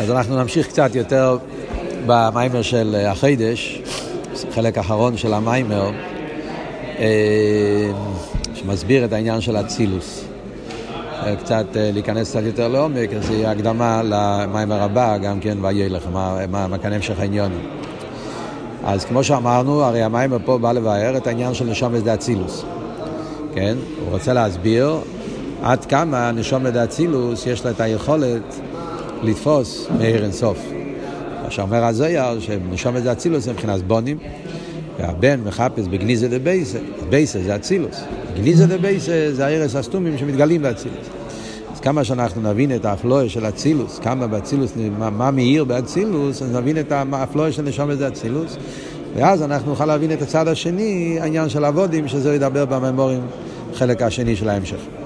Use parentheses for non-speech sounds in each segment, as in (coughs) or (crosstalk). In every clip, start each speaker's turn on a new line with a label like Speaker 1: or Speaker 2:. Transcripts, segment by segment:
Speaker 1: אז אנחנו נמשיך קצת יותר במיימר של החידש, חלק אחרון של המיימר, אה, שמסביר את העניין של אצילוס. אה, קצת אה, להיכנס קצת יותר לעומק, אז יהיה הקדמה למיימר הבא, גם כן, וילך, מה, מה, מה כאן המשך העניין. אז כמו שאמרנו, הרי המיימר פה בא לבאר את העניין של נשום ושדה אצילוס. כן? הוא רוצה להסביר עד כמה נשום ושדה אצילוס יש לה את היכולת לתפוס מאיר אינסוף. מה שאומר הזויר, שנשום זה אצילוס זה מבחינת בונים, והבן מחפש בגניזה דה בייסה, בייסה זה אצילוס. גניזה דה בייסה זה הארס הסתומים שמתגלים באצילוס. אז כמה שאנחנו נבין את האפלואה של אצילוס, כמה באצילוס, מה, מה מאיר באצילוס, אז נבין את האפלואה של נשום זה אצילוס, ואז אנחנו נוכל להבין את הצד השני, העניין של אבודים, שזה ידבר בממורים, חלק השני של ההמשך.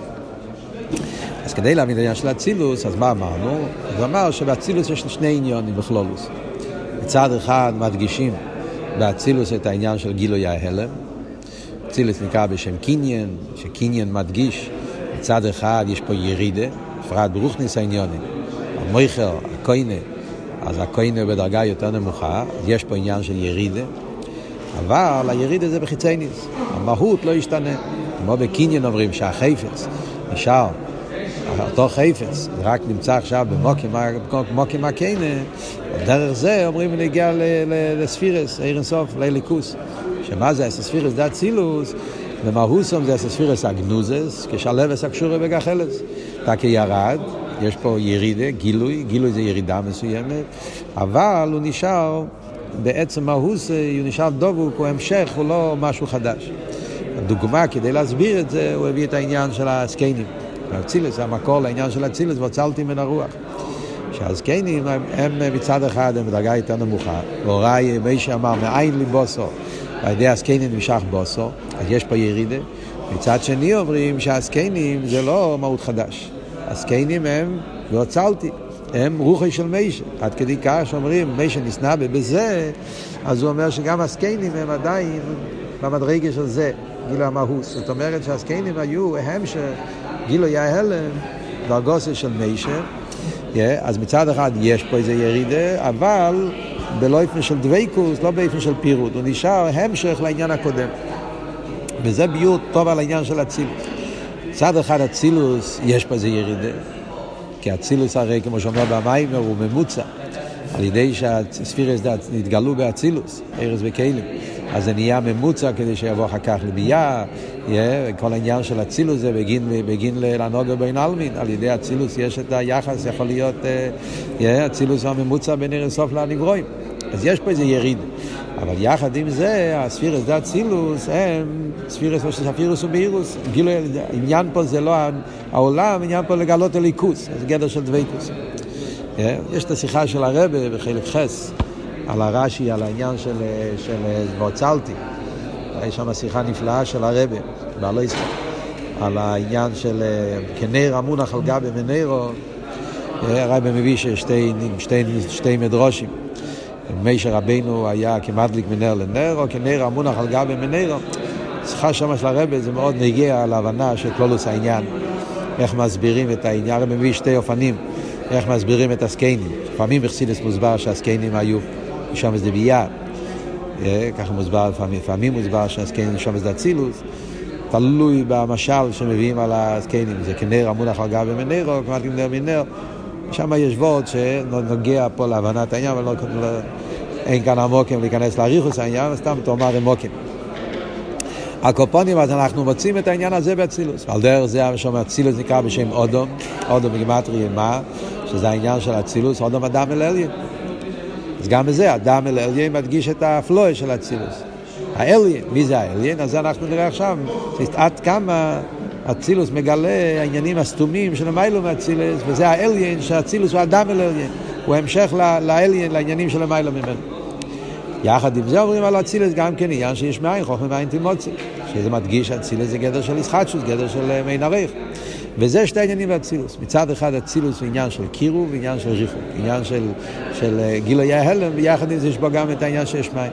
Speaker 1: אז כדי להבין את העניין של אצילוס, אז מה אמרנו? אז אמר שבאצילוס יש שני עניונים בכלולוס. מצד אחד מדגישים באצילוס את העניין של גילוי ההלם. אצילוס נקרא בשם קניין, שקניין מדגיש, מצד אחד יש פה ירידה, בפרט ברוכניס העניונים. המויכר, הקוינה, אז הקוינה בדרגה יותר נמוכה, אז יש פה עניין של ירידה, אבל הירידה זה בחיצי ניס, המהות לא ישתנה. כמו בקניין אומרים שהחפץ נשאר אותו חפץ, רק נמצא עכשיו במוקים הקיינה, דרך זה אומרים להגיע לספירס, עיר אינסוף, לליכוס. שמה זה אסספירס דה צילוס? במהוסום זה אסספירס אגנוזס, כשלבס הקשורה בגחלס. תקי ירד, יש פה ירידה, גילוי, גילוי זה ירידה מסוימת, אבל הוא נשאר, בעצם מהוס, הוא נשאר דבוק, הוא המשך, הוא לא משהו חדש. הדוגמה, כדי להסביר את זה, הוא הביא את העניין של הסקיינים. אצילס, המקור לעניין של אצילס, והוצלתי מן הרוח. שהזקנים הם, הם מצד אחד הם בדרגה יותר נמוכה, והוראי, מי שאמר, מאין לי בוסו, על ידי הזקנים נמשך בוסו, אז יש פה ירידה. מצד שני אומרים שהזקנים זה לא מהות חדש. הזקנים הם, והוצלתי, הם רוחי של מישה. עד כדי כך שאומרים, מישה נסנע בזה, אז הוא אומר שגם הזקנים הם עדיין במדרגה של זה, גילו המהוס. זאת אומרת שהזקנים היו המשך גילוי ההלם, דרגוסה של מישר, yeah, אז מצד אחד יש פה איזה ירידה, אבל באופן של דבייקוס, לא באופן של פירוט, הוא נשאר המשך לעניין הקודם. וזה ביור טוב על העניין של אצילוס. מצד אחד אצילוס, יש פה איזה ירידה, כי אצילוס הרי, כמו שאומר במיימר, הוא ממוצע, על ידי שהספירס נתגלו באצילוס, ארז וכלים. אז זה נהיה ממוצע כדי שיבוא אחר כך לביאה, כל העניין של אצילוס זה בגין, בגין לנוגר בין עלמין, על ידי אצילוס יש את היחס, יכול להיות אצילוס הממוצע בין ערב סוף לנברואים. אז יש פה איזה יריד. אבל יחד עם זה, הספירס דה אצילוס הם ספירס של ספירוס ובאירוס. גילו, עניין פה זה לא העולם, עניין פה לגלות הליכוס, זה גדר של דבקוס. יש את השיחה של הרבה בחלק חס. על הרש"י, על העניין של, של והוצלתי. יש שם שיחה נפלאה של הרבה, בעלי ישראל, על העניין של כנר המונח על גבי מנרו, הרבי מביא ששתי שתי, שתי מדרושים. מישר רבינו היה כמדליק מנר לנר, או כנר המונח על גבי מנרו. שיחה שם של הרבה זה מאוד נגיע להבנה של כלולוס העניין, איך מסבירים את העניין, הרבי מביא שתי אופנים, איך מסבירים את הסקיינים. לפעמים בחסידס מוסבר שהסקיינים היו נשום זה ביאה. ככה מוסבר לפעמים, מוסבר שהזקנים נשום זה אצילוס. תלוי במשל שמביאים על הזקנים, זה כנר המונח על גבי מנרו, כמעט כנר מנר. שם יש וורד שנוגע פה להבנת העניין, אבל לא, לא, אין כאן עמוקים להיכנס לאריכוס העניין, סתם תאמר עמוקים. הקופונים, אז אנחנו מוצאים את העניין הזה באצילוס. על דרך זה שאומר אצילוס נקרא בשם אודום, אודום בגימטרי מה? שזה העניין של אצילוס, אודום אדם אל אליין. אז גם בזה, אדם אל אליין מדגיש את האפלואה של אצילוס. האליין, מי זה האליין? אז אנחנו נראה עכשיו עד כמה אצילוס מגלה העניינים הסתומים של המיילו מאצילוס, וזה האליין שאצילוס הוא אדם אל אליין. הוא המשך לאליין, לעניינים של המיילו ממנו. יחד עם זה אומרים על אצילס גם כן עניין שיש מאין, חוכמה מאין תימוצי. שזה מדגיש אצילס זה גדר של ישחטשוס, גדר של מי נריך. וזה שתי עניינים באצילוס. מצד אחד אצילוס הוא עניין של קירוב ועניין של ריחוק. עניין של, של גילוי ההלם, ויחד עם זה יש בו גם את העניין שיש מים.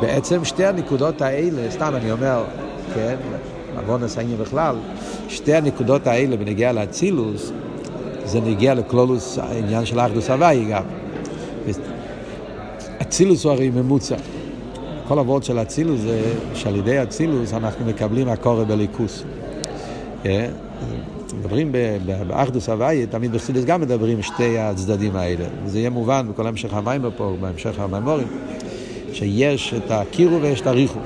Speaker 1: בעצם שתי הנקודות האלה, סתם אני אומר, כן, עוון העניין בכלל, שתי הנקודות האלה בנגיע לאצילוס, זה נגיע לכלולוס, העניין של האחדוס הוואי גם. אצילוס הוא הרי ממוצע. כל הוורד של אצילוס זה שעל ידי אצילוס אנחנו מקבלים הקורא בליכוס. אה? מדברים באחדוס הוואי, תמיד בחסידס גם מדברים שתי הצדדים האלה. וזה יהיה מובן בכל המשך המים פה, בהמשך המימורים, שיש את הקירו ויש את הריחוק.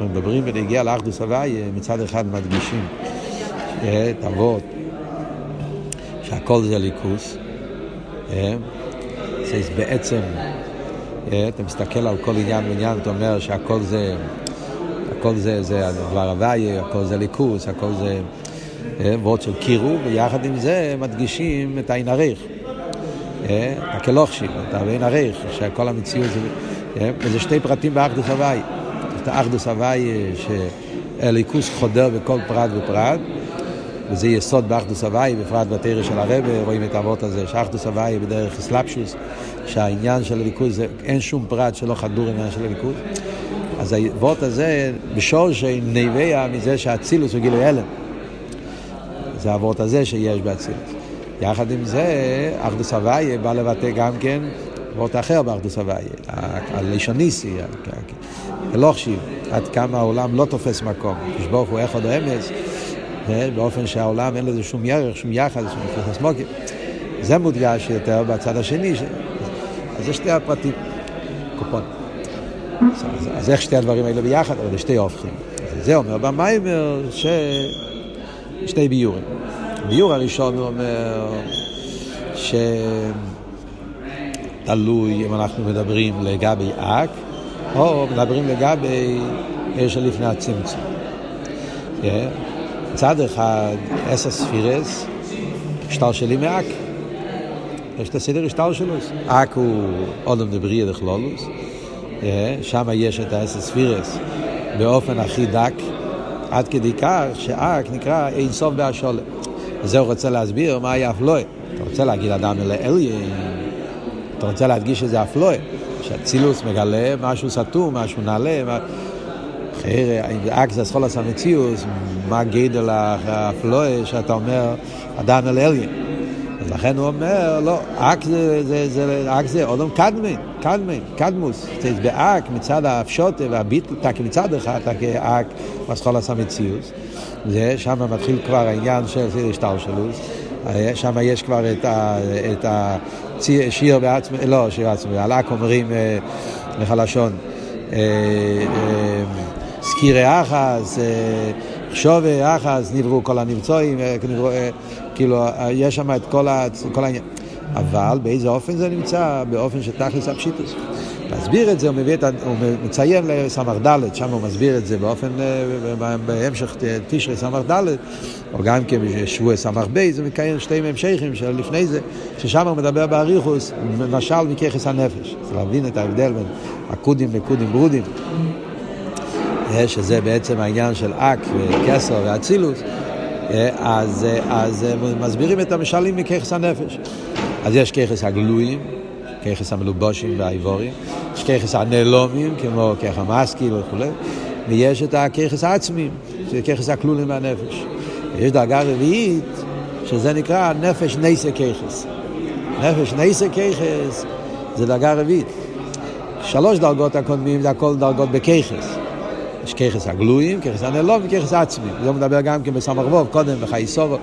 Speaker 1: מדברים ונגיע לאחדוס הוואי, מצד אחד מדגישים את אבות, שהכל זה ליכוס. אה? זה בעצם, אה, אתה מסתכל על כל עניין ועניין, אתה אומר שהכל זה, הכל זה, זה דבר הוואי, הכל זה ליכוס, הכל זה אה, וורד של קירוב, ויחד עם זה מדגישים את העין הריך. הקלוחשים, את העין הריך, שכל המציאות זה, וזה שתי פרטים באחדוס הוואי. את האחדוס הוואי, שהליכוס חודר בכל פרט ופרט. וזה יסוד באחדוס הוואי, בפרט בתרא של הרבה, רואים את האבות הזה, שאחדוס הוואי בדרך אסלאפשוס, שהעניין של הליכוז, אין שום פרט שלא חדור עניין של הליכוז. אז האבות הזה, בשור שנבע מזה שהאצילוס הוא גילוי הלם. זה האבות הזה שיש באצילוס. יחד עם זה, אחדוס הוואי בא לבטא גם כן אבות אחר באחדוס הוואי, הלישוניסי, הלוחשיב, עד כמה העולם לא תופס מקום. כשברוך הוא איך עוד אמס. באופן שהעולם אין לזה שום ירך, שום יחס, שום יחס מוקים. זה מודגש יותר בצד השני. אז זה שתי הפרטים, קופון. אז איך שתי הדברים האלה ביחד? אבל זה שתי הופכים. זה אומר במיימר ש... שתי ביורים. ביור הראשון הוא אומר שתלוי אם אנחנו מדברים לגבי אק, או מדברים לגבי עיר שלפני הצמצום. Yeah. מצד אחד, עשר ספירס, שלי מאק. יש את הסדר השטר שלו. אק הוא אודם דבריה דכלולוס. שם יש את העשר ספירס באופן הכי דק, עד כדי כך שאק נקרא אין סוף בהשולה. וזה הוא רוצה להסביר מה היה אפלואה. אתה רוצה להגיד אדם אלה אליין, אתה רוצה להדגיש שזה אפלואה. שהצילוס מגלה משהו סתום, משהו נעלה. מה... חייר, אקס אסכולס המציאוס, מה גדל האפלואה שאתה אומר אדם אל אליין. אז לכן הוא אומר, לא, אק זה, זה, זה, אק זה אודום קדמין, קדמין, קדמוס. זה באק מצד האפשוטה והביטל, תק מצד אחד, תק אק אסכולס המציאוס. זה, שם מתחיל כבר העניין של סדר שטלשלוס. שם יש כבר את, ה, את השיר בעצמי, לא, שיר בעצמי, על אק אומרים לחלשון. סקירי אחס, שווי אחס, נבראו כל הנבצועים, אה, אה, כאילו, אה, יש שם את כל, העניין. אבל באיזה אופן זה נמצא? באופן שתכלס הפשיטוס. להסביר את זה, הוא, מביא את, הוא מציין לס"ד, שם הוא מסביר את זה באופן, בהמשך תשרי ס"ד, או גם כן בשבוע ס"ב, זה מקיים שתי המשכים של לפני זה, ששם הוא מדבר באריכוס, למשל מככס הנפש. צריך להבין את ההבדל בין הקודים לקודים ברודים. שזה בעצם העניין של אק וכסר ואצילוס, אז, אז מסבירים את המשלים מככס הנפש. אז יש ככס הגלויים, ככס המלובושים והאיבורים, יש ככס הנעלומים, כמו ככה המשכיל וכו', ויש את הככס העצמיים, שזה ככס הכלולים מהנפש. יש דרגה רביעית, שזה נקרא נפש נייסה ככס. נפש נייסה ככס זה דרגה רביעית. שלוש דרגות הקודמים זה הכל דרגות בככס. יש ככס הגלויים, ככס הנלום וככס עצמי. זה הוא מדבר גם כן בסמ"ך ווב, קודם בחיי סובו,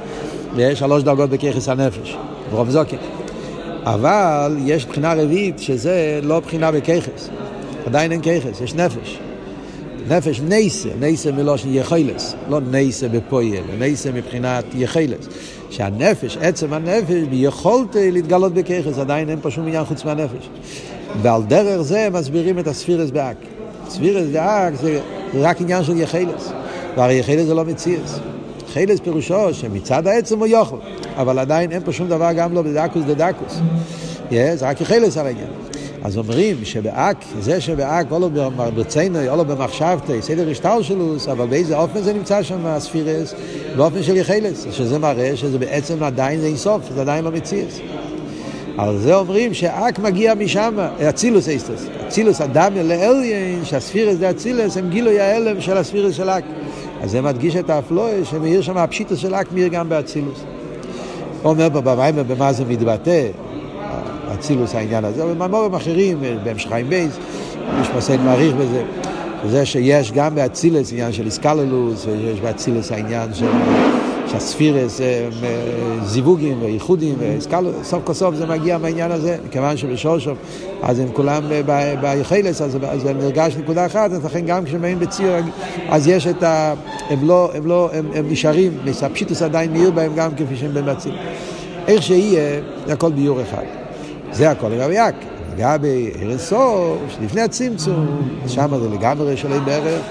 Speaker 1: ויש שלוש דרגות בכוחס הנפש, ברוב זוקים. אבל יש בחינה רביעית שזה לא בחינה בכוחס. עדיין אין כוחס, יש נפש. נפש נייסה, נייסה מלשון יכולס, לא נייסה בפועל, נייסה מבחינת יכולס. שהנפש, עצם הנפש, יכולת להתגלות בכוחס, עדיין אין פה שום עניין חוץ מהנפש. ועל דרך זה מסבירים את הספירס באק. ספירס באק זה זה רק עניין של יכולס. והרי יחלס זה לא מציאס. חלס פירושו שמצד העצם הוא יוכל, אבל עדיין אין פה שום דבר גם לא בדקוס דדקוס. Yeah, זה רק יחלס על העניין. אז אומרים שבאק, זה שבאק, או לא ברצינו, או לא במחשבתי, סדר השטר שלו, אבל באיזה אופן זה נמצא שם, הספירס, באופן של יחלס, שזה מראה שזה בעצם עדיין זה אינסוף, זה עדיין לא מציאס. על זה אומרים שאק מגיע משם, אצילוס איסטוס. אצילוס אדם לאליין, שהספירס זה אצילוס, הם גילוי ההלם של הספירס של אק. אז זה מדגיש את האפלואה, שמאיר שם הפשיטוס של אק מאיר גם באצילוס. אומר פה במיימר במה זה מתבטא, אצילוס העניין הזה, אבל במאמרים אחרים, בהמשך חיים בייס, יש מסעד מעריך בזה. זה שיש גם באצילס עניין של איסקללוס, ויש באצילס העניין של... שהספירס זיווגים וייחודים, סוף כל סוף זה מגיע מהעניין הזה, מכיוון שבשורשום אז הם כולם ביחלס, אז זה נרגש נקודה אחת, אז לכן גם כשהם באים בציר, אז יש את ה... הם לא, הם לא, הם, הם נשארים, הפשיטוס עדיין מאיר בהם גם כפי שהם במציר. איך שיהיה, זה הכל ביור אחד. זה הכל לגבי יק. לגבי ארסו, שלפני הצמצום, שם זה לגמרי שלם בערך,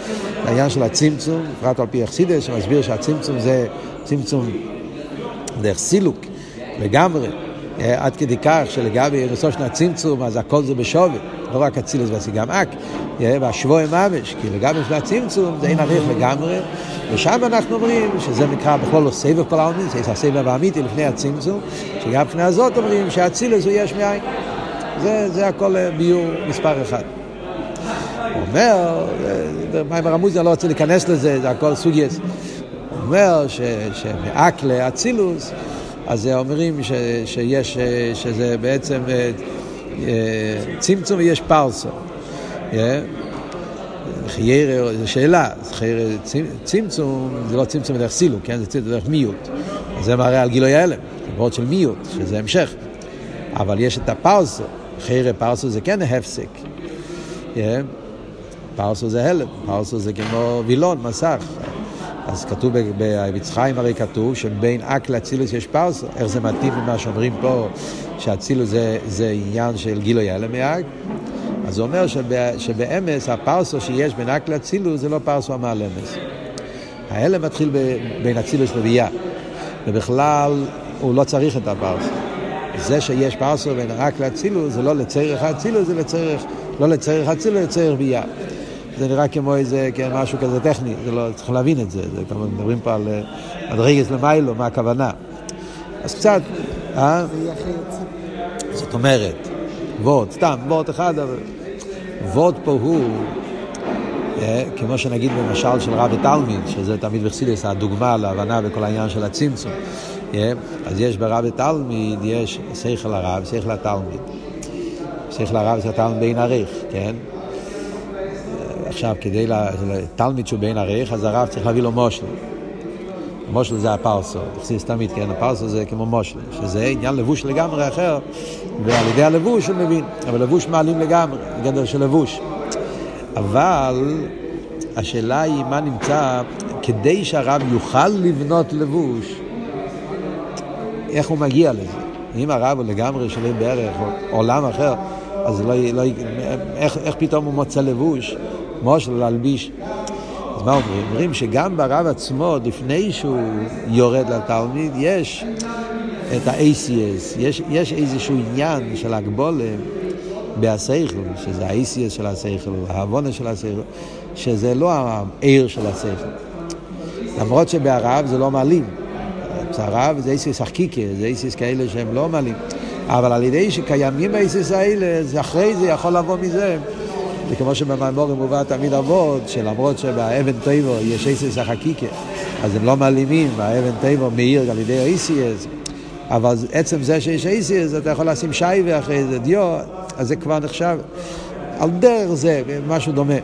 Speaker 1: העניין של הצמצום, בפרט על פי אכסידס, שמסביר שהצמצום זה צמצום דרך סילוק לגמרי, עד כדי כך שלגבי ארסו של הצמצום, אז הכל זה בשווה, לא רק אצילוס והסיגם אק, והשבוע ממש, כי לגבי של הצמצום זה אין עריך לגמרי, ושם אנחנו אומרים שזה נקרא בכלל לא סבב כל העולמין, זה הסבב האמיתי לפני הצמצום, שגם מבחינה הזאת אומרים שהאצילוס הוא יש מאין. זה, זה הכל ביור מספר אחד. הוא אומר, מיימר המוזיה לא רוצה להיכנס לזה, זה הכל סוגייס. אומר שמאקלה אצילוס, אז אומרים ש, שיש, שזה בעצם צמצום ויש פרסו. חיירה, זו שאלה, צמצום זה לא צמצום דרך סילוק, כן? זה צמצום דרך מיעוט. זה מראה על גילוי ההלם, זה של מיעוט, שזה המשך. אבל יש את הפרסו, חיירה פרסו זה כן הפסק. פרסו זה הלם, פרסו זה כמו וילון, מסך. אז כתוב חיים הרי כתוב שבין אק לאצילוס יש פרסו. איך זה מתאים למה שאומרים פה, שאצילוס זה, זה עניין של גילוי הלם מאק? אז הוא אומר שבא, שבאמס הפרסו שיש בין אק לאצילוס זה לא פרסו המעל אמס. ההלם מתחיל בין אצילוס לביאה, ובכלל הוא לא צריך את הפרסו. זה שיש פרסו בין רק לאצילוס, זה לא לצריך האצילוס, זה לצריך, לא לצריך האצילוס, לצריך ביאה. זה נראה כמו איזה, כן, משהו כזה טכני, זה לא, צריך להבין את זה, זה כמה מדברים פה על מדרגס למיילו, מה הכוונה. אז קצת, אה? זאת אומרת, וורד, סתם, וורד אחד, אבל וורד פה הוא, אה, כמו שנגיד במשל של רב ותלמיד, שזה תמיד בחסידס הדוגמה להבנה בכל העניין של הצמצום. אז יש ברב ותלמיד, יש שכל הרב, שכל התלמיד. שכל הרב זה התלמיד בין עריך, כן? עכשיו, כדי לתלמיד שהוא בין עריך, אז הרב צריך להביא לו מושל. מושל זה הפרסו, תכסיס תמיד, כן? הפרסו זה כמו מושל, שזה עניין לבוש לגמרי אחר, ועל ידי הלבוש הוא מבין, אבל לבוש מעלים לגמרי, גדר של לבוש. אבל השאלה היא מה נמצא כדי שהרב יוכל לבנות לבוש, איך הוא מגיע לזה. אם הרב הוא לגמרי שלם בערך, או עולם אחר, אז לא, לא, איך, איך פתאום הוא מוצא לבוש, מושל להלביש. אז מה אומרים? אומרים שגם ברב עצמו, לפני שהוא יורד לתלמיד, יש את ה-ACS, יש, יש איזשהו עניין של הגבולה בהסייכל, שזה ה-ACS של הסייכל, העוונה של הסייכל, שזה לא העיר של הסייכל. למרות שבערב זה לא מעלים. צרה, וזה איסיס החקיקה, זה איסיס כאלה שהם לא מעלים. אבל על ידי שקיימים האיסיס האלה, זה אחרי זה יכול לבוא מזה. זה כמו שבמאמורים מובא תמיד אבות, שלמרות שבאבן טייבו יש איסיס החקיקה, אז הם לא מעלימים, האבן טייבו מאיר על ידי האיסיס, אבל עצם זה שיש איסיס, אתה יכול לשים שייבה אחרי זה, דיו, אז זה כבר נחשב. על דרך זה, משהו דומה.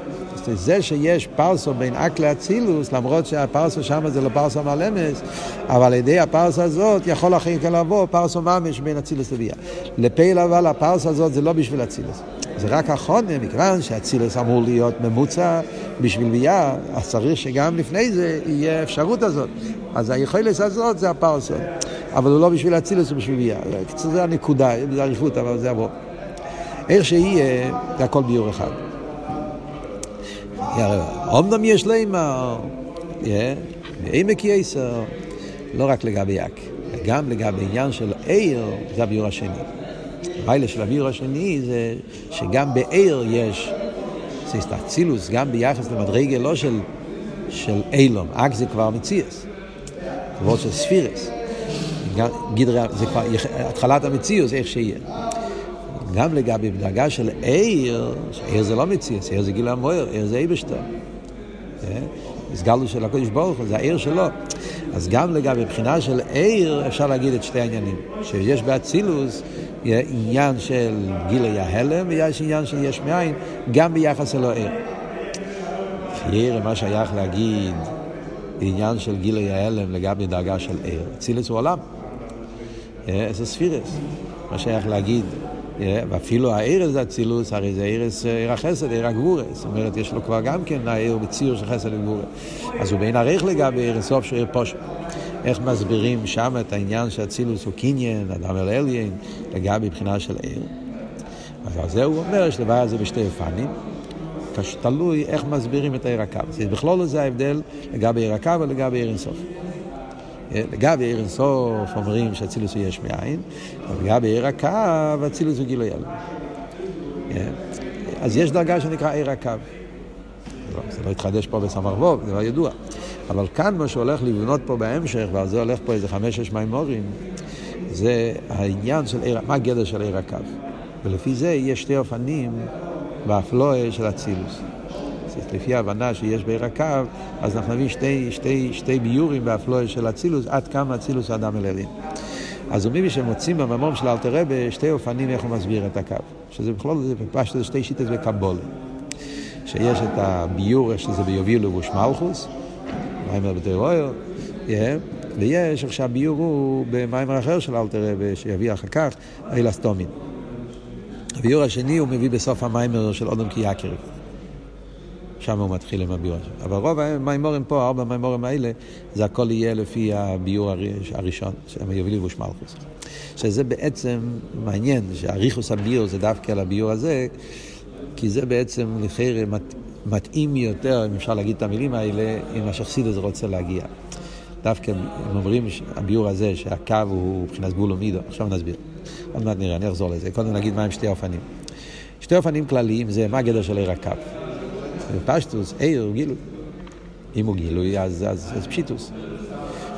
Speaker 1: זה שיש פרסו בין אק לאצילוס, למרות שהפרסו שם זה לא פרסו מלמס, אבל על ידי הפרסו הזאת יכול אחרי כן לבוא פרסו ממש בין אצילוס לביאה. לפייל אבל הפרסו הזאת זה לא בשביל אצילוס. זה רק החונה, מכיוון שאצילוס אמור להיות ממוצע בשביל ביאה, אז צריך שגם לפני זה יהיה אפשרות הזאת. אז היכולת הזאת זה הפרסו. אבל הוא לא בשביל אצילוס, הוא בשביל ביאה. זה הנקודה, זה אריכות, אבל זה עבור. איך שיהיה, זה הכל ביור אחד. אומנם יש לימה, בעמק יסר, לא רק לגבי יק, גם לגבי עניין של עיר, זה הביור השני. המיילה של הביור השני זה שגם בעיר יש סיסטאצילוס, גם ביחס למדרגה לא של, של אילום, אק זה כבר מציאס, כבוד של ספירס. גדרה, זה כבר התחלת המציאוס, איך שיהיה. גם לגבי בדרגה של עיר, עיר זה לא מציאס, עיר זה גיל המויר, עיר זה איבשטר. הסגלוס של הקודש ברוך הוא, זה העיר שלו. אז גם לגבי בחינה של עיר, אפשר להגיד את שתי העניינים. שיש באצילוס עניין של גילי ההלם, ויש עניין של יש מאין, גם ביחס אלו עיר. חיירה, מה שייך להגיד עניין של גילי ההלם לגבי דרגה של עיר. אצילוס הוא עולם. איזה ספירס. מה שייך להגיד ואפילו הערס זה אצילוס, הרי זה ערס, עיר החסד, עיר הגבורה. זאת אומרת, יש לו כבר גם כן העיר בציור של חסד וגבורה. אז הוא בין ערך לגבי ערס סוף שהוא עיר פושט. איך מסבירים שם את העניין שאצילוס הוא קניין, אדם אל אליין, לגבי בחינה של עיר. אז על זה הוא אומר שדבר הזה בשתי אופנים. תלוי איך מסבירים את עיר הקו. בכלול זה ההבדל לגבי עיר הקו ולגבי עיר אינסוף. לגבי עיר אינסוף אומרים שאצילוס הוא יש מאין, אבל לגבי עיר הקו, אצילוס הוא גילוי אלו. אז יש דרגה שנקרא עיר הקו. זה לא התחדש פה בסמר ווב, זה לא ידוע. אבל כאן מה שהולך לבנות פה בהמשך, ועל זה הולך פה איזה חמש-שש מימורים, זה העניין של עיר, מה הגדר של עיר הקו. ולפי זה יש שתי אופנים באפלואה של אצילוס. לפי ההבנה שיש בעיר הקו, אז אנחנו נביא שתי, שתי, שתי ביורים באפלואה של אצילוס, עד כמה אצילוס האדם אל אלין. אז מביא שמוצאים בממורים של אלתר רבה שתי אופנים איך הוא מסביר את הקו. שזה בכלל, זה פשט שתי שיטות בקבולה. שיש את הביור, שזה ביובילו ושמלכוס, מיימר בטרויר, ויש עכשיו ביור הוא במיימר אחר של אלתר רבה, שיביא אחר כך, אילסטומין. הביור השני הוא מביא בסוף המיימר של אודם קייקריב. שם הוא מתחיל עם הביור הזה. אבל רוב המימורים פה, ארבע המימורים האלה, זה הכל יהיה לפי הביור הראשון, שהם יובילי ושמלכוס. שזה בעצם מעניין, שהריכוס הביור זה דווקא על הביור הזה, כי זה בעצם לכאורה מת, מתאים יותר, אם אפשר להגיד את המילים האלה, אם השחסידס רוצה להגיע. דווקא הם אומרים, הביור הזה, שהקו הוא מבחינת גבול ומידו, עכשיו נסביר. עוד מעט נראה, אני אחזור לזה. קודם נגיד מהם שתי אופנים. שתי אופנים כלליים זה מה הגדר של עיר הקו. בפשטוס, עיר, גילוי. אם הוא גילוי, אז, אז, אז פשיטוס.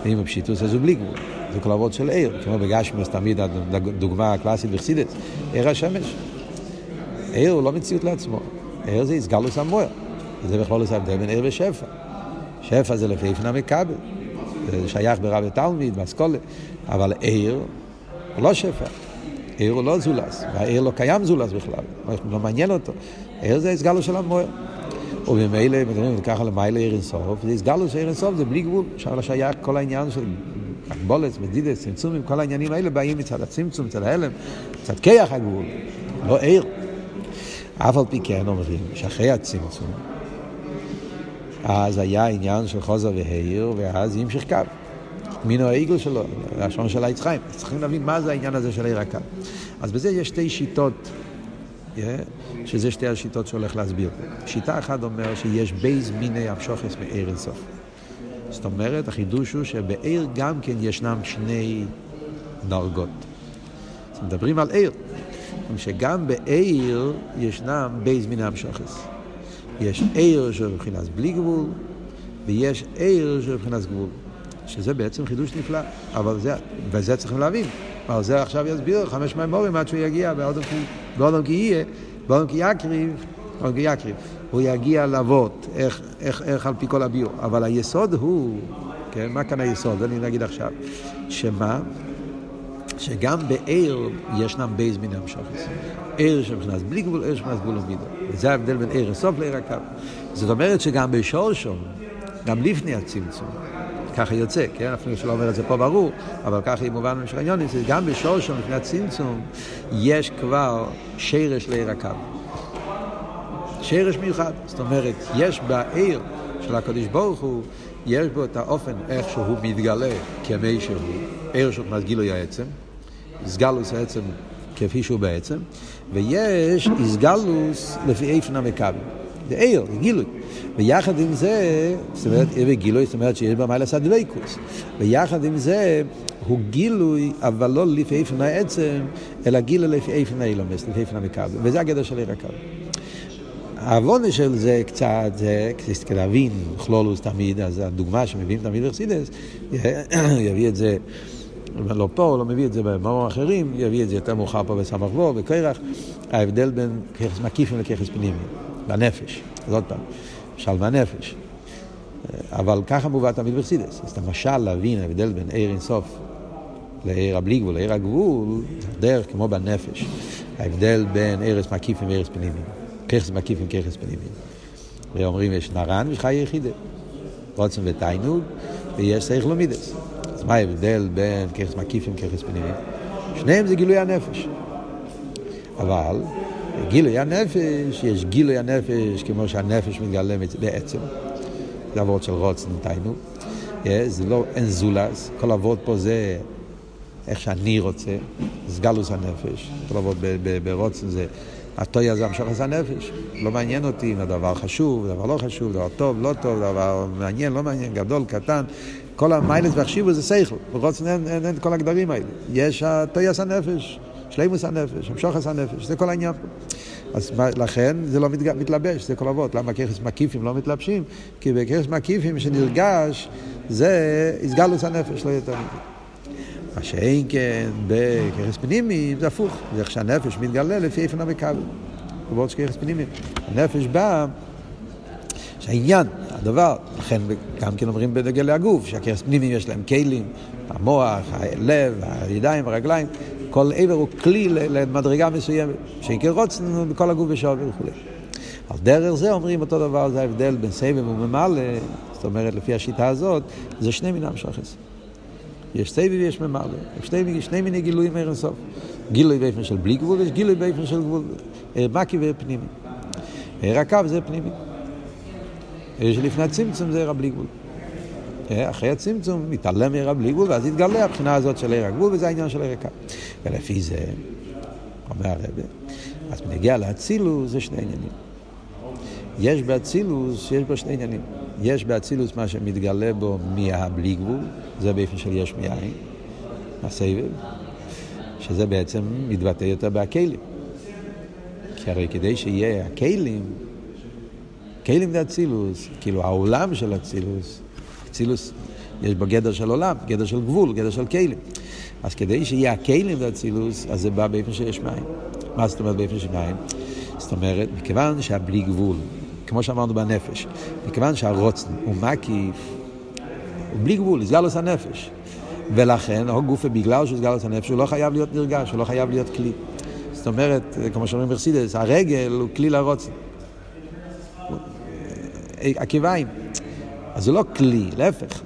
Speaker 1: ואם הוא פשיטוס, אז הוא בלי גבול. זה כל אבות של עיר. כמו בגשמוס, תמיד הדוגמה הקלאסית בחסידס, עיר השמש. עיר הוא לא מציאות לעצמו. עיר זה איסגלוס המוער. זה בכלל לא ההבדל בין עיר ושפע. שפע זה לפי איפנה מכבל. זה שייך ברב ותלמיד, באסכולה. אבל עיר הוא לא שפע. עיר הוא לא זולס, והעיר לא קיים זולס בכלל, לא מעניין אותו. עיר זה הסגלו של המוער. וממילא, מדברים ככה למעלה עיר אינסוף, זה הסגלו של עיר אינסוף, זה בלי גבול. אפשר לשייך כל העניין של הגבולת, מדידס, צמצומים, כל העניינים האלה באים מצד הצמצום, מצד ההלם, מצד כיח הגבול, לא עיר. אף על פי כן אומרים שאחרי הצמצום, אז היה עניין של חוזר והעיר, ואז ימשיך קו. מינו העיגל שלו, השעון של העץ חיים. צריכים להבין מה זה העניין הזה של עיר הקו. אז בזה יש שתי שיטות, yeah, שזה שתי השיטות שהולך להסביר. שיטה אחת אומר שיש בייז מיני המשוכס מעיר אינסוף. זאת אומרת, החידוש הוא שבעיר גם כן ישנם שני דרגות. אז מדברים על עיר. שגם בעיר ישנם בייז מיני המשוכס. יש עיר של מבחינת בלי גבול, ויש עיר של מבחינת גבול. שזה בעצם חידוש נפלא, אבל זה, וזה צריכים להבין. אבל זה עכשיו יסביר חמש מימורים עד שהוא יגיע באודום כי יהיה, באודום כי יקריב, באודום כי יקריב. הוא יגיע לאבות, איך, איך, איך על פי כל הביור. אבל היסוד הוא, כן, מה כאן היסוד? אני אגיד עכשיו. שמה? שגם בעיר ישנם בייז מן המשוכס. עיר שמכנס בלי גבול, עיר שמכנס גבול ומידו. וזה ההבדל בין עיר הסוף לעיר הקו. זאת אומרת שגם בשורשום, גם לפני הצמצום, ככה יוצא, כן? אפילו שלא אומר את זה פה ברור, אבל ככה היא מובן במשך העניונים, גם בשורשום לפני הצמצום יש כבר שרש לעיר הקו. שרש מיוחד, זאת אומרת, יש בעיר של הקדוש ברוך הוא, יש בו את האופן איך שהוא מתגלה כמי שהוא, עיר מבחינת גילוי העצם, סגלוס העצם כפי שהוא בעצם, ויש איסגלוס לפי איפן המכבל. זה גילוי. ויחד עם זה, זאת אומרת, עיר וגילוי, זאת אומרת שיש בה מיילס הדבקוס. ויחד עם זה, הוא גילוי, אבל לא לפי איפן העצם, אלא גילוי לפי איפן האילומס, לפי איפן המכבל. וזה הגדר של עיר הקו. העוונה של זה קצת, זה כדי להבין, כלולוס תמיד, אז הדוגמה שמביאים תמיד בחסידס, (coughs) יביא את זה, לא פה, לא מביא את זה במאמרים אחרים, יביא את זה יותר מאוחר פה בסמ"ך בו, בקרח, ההבדל בין ככס מקיפים לככס פנימי, בנפש, אז עוד פעם, למשל בנפש. אבל ככה מובא תמיד בחסידס. אז המשל להבין ההבדל בין עיר אינסוף לעיר הבלי גבול, לעיר הגבול, דרך כמו בנפש. ההבדל בין ערש מקיפים וערש פנימיים. ככס מקיפים, ככס פנימיים. ואומרים יש נרן וחי יחידה. רוצן ותיינוג, ויש שכל ומידס. אז מה ההבדל בין ככס מקיפים וככס פנימיים? שניהם זה גילוי הנפש. אבל גילוי הנפש, יש גילוי הנפש כמו שהנפש מתגלה בעצם. זה אבות של רוצן ותיינוג. זה לא, אין זולס, כל אבות פה זה איך שאני רוצה, זה גלוס הנפש. כל אבות ברוצן זה הטויה זה המשוך הנפש. לא מעניין אותי אם הדבר חשוב, דבר לא חשוב, דבר טוב, לא טוב, דבר מעניין, לא מעניין, גדול, קטן. כל המיילס והחשיבו זה שכל. ברוצן אין, אין כל הגדרים האלה. יש הטויאס הנפש, שלימוס הנפש, המשוך הנפש, זה כל העניין. אז לכן זה לא מתג... מתלבש, זה כל אבות. למה ככס מקיפים לא מתלבשים? כי בככס מקיפים שנרגש זה הסגלוס הנפש, לא יותר מזה. מה שאין כן בככס פנימי זה הפוך, זה איך שהנפש מתגלה לפי איפן המקבל. כבוד שככס פנימי. הנפש בא, שהעניין, הדבר, לכן גם כן אומרים בנגל להגוף, שהככס פנימי יש להם כלים, המוח, הלב, הידיים, הרגליים, כל עבר הוא כלי למדרגה מסוימת, שיקר רוצן בכל הגוף בשעות וכו'. על דרך זה אומרים אותו דבר, זה ההבדל בין סבב וממלא, זאת אומרת לפי השיטה הזאת, זה שני מיני המשכס. יש סבב ויש ממלא. שני, שני מיני גילויים מעיר אינסוף. גילוי באופן של בלי גבול ויש גילוי באופן של גבול. מקי ופנימי. עיר הקו זה פנימי. עיר שלפני הצמצום זה עיר הבלי גבול. אחרי הצמצום מתעלם מעיר הבלי גבול ואז יתגלה הבחינה הזאת של עיר הגבול וזה העניין של עיר הקו. ולפי זה, אומר הרבה, אז בנגיע לאצילוס זה שני עניינים. יש באצילוס, יש בו שני עניינים. יש באצילוס מה שמתגלה בו מהבלי גבול, זה באופן של יש מאין, הסבב, שזה בעצם מתבטא יותר בהכלים. כי הרי כדי שיהיה הכלים, כלים זה אצילוס, כאילו העולם של אצילוס, אצילוס יש בו גדר של עולם, גדר של גבול, גדר של כלים. אז כדי שיהיה הכלים ואצילוס, אז זה בא באופן שיש מים. מה זאת אומרת באופן של מים? זאת אומרת, מכיוון שהבלי גבול, כמו שאמרנו בנפש, מכיוון שהרוצן הוא מקיף, הוא בלי גבול, סגלוס הנפש. ולכן, או גופה, בגלל שהוא סגלוס הנפש, הוא לא חייב להיות נרגש, הוא לא חייב להיות כלי. זאת אומרת, כמו שאומרים ברסידס, הרגל הוא כלי לרוצן. עקיביים. אז זה לא כלי, להפך.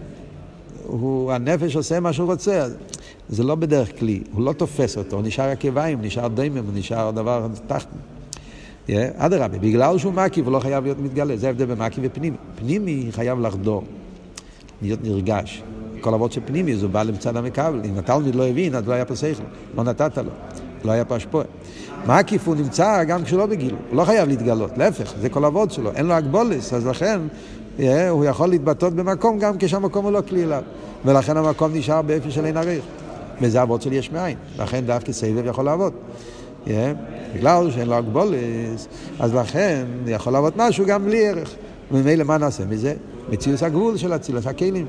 Speaker 1: הוא, הנפש עושה מה שהוא רוצה. זה לא בדרך כלי, הוא לא תופס אותו, הוא נשאר עקביים, נשאר דיימם, הוא נשאר דבר תחת. אדרבה, בגלל שהוא מקיף הוא לא חייב להיות מתגלה, זה ההבדל בין מקיף ופנימי. פנימי חייב לחדור, להיות נרגש. כל אבות של פנימי, זה בא למצד המקבל. אם התלמיד לא הבין, אז לא היה פה שכל, לא נתת לו, לא היה פה השפועה. מקיף הוא נמצא גם כשלא בגילו, הוא לא חייב להתגלות, להפך, זה כל אבות שלו, אין לו הגבולס, אז לכן הוא יכול להתבטאות במקום גם כשהמקום הוא לא כלי אליו. ולכן המקום נשאר באופן של אין עריך. וזה אבות של יש מאין, לכן דווקא סבב יכול לעבוד. Yeah, בגלל שאין לו הגבולס, אז לכן יכול לעבוד משהו גם בלי ערך. וממילא מה נעשה מזה? מציאוס הגבול של אצילוס הכלים.